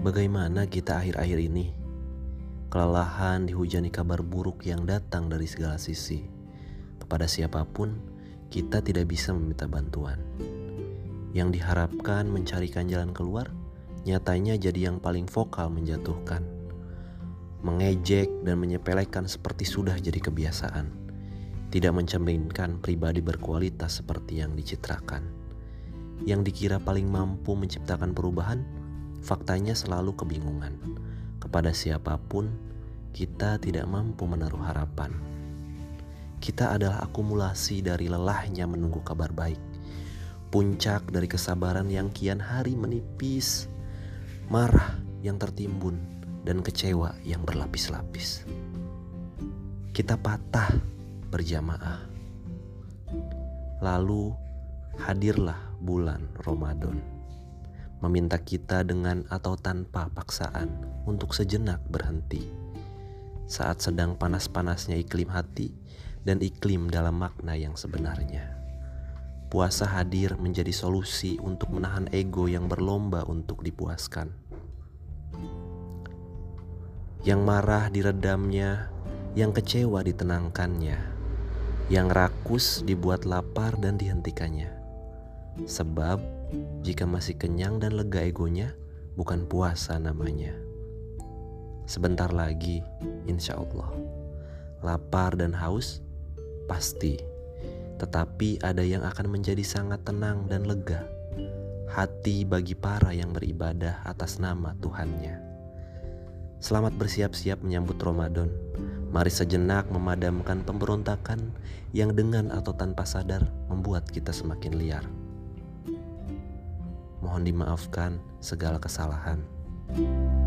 Bagaimana kita akhir-akhir ini? Kelelahan dihujani kabar buruk yang datang dari segala sisi. Kepada siapa pun, kita tidak bisa meminta bantuan. Yang diharapkan mencarikan jalan keluar, nyatanya jadi yang paling vokal menjatuhkan. Mengejek dan menyepelekan seperti sudah jadi kebiasaan. Tidak mencerminkan pribadi berkualitas seperti yang dicitrakan. Yang dikira paling mampu menciptakan perubahan, faktanya selalu kebingungan. Kepada siapa pun, kita tidak mampu menaruh harapan. Kita adalah akumulasi dari lelahnya menunggu kabar baik. Puncak dari kesabaran yang kian hari menipis. Marah yang tertimbun dan kecewa yang berlapis-lapis. Kita patah berjamaah. Lalu hadirlah bulan Ramadan meminta kita dengan atau tanpa paksaan untuk sejenak berhenti. Saat sedang panas-panasnya iklim hati dan iklim dalam makna yang sebenarnya. Puasa hadir menjadi solusi untuk menahan ego yang berlomba untuk dipuaskan. Yang marah diredamnya, yang kecewa ditenangkannya, yang rakus dibuat lapar dan dihentikannya. Sebab jika masih kenyang dan lega egonya, bukan puasa namanya. Sebentar lagi, insya Allah, lapar dan haus pasti, tetapi ada yang akan menjadi sangat tenang dan lega. Hati bagi para yang beribadah atas nama Tuhannya. Selamat bersiap-siap menyambut Ramadan. Mari sejenak memadamkan pemberontakan yang dengan atau tanpa sadar membuat kita semakin liar. Mohon dimaafkan segala kesalahan. thank you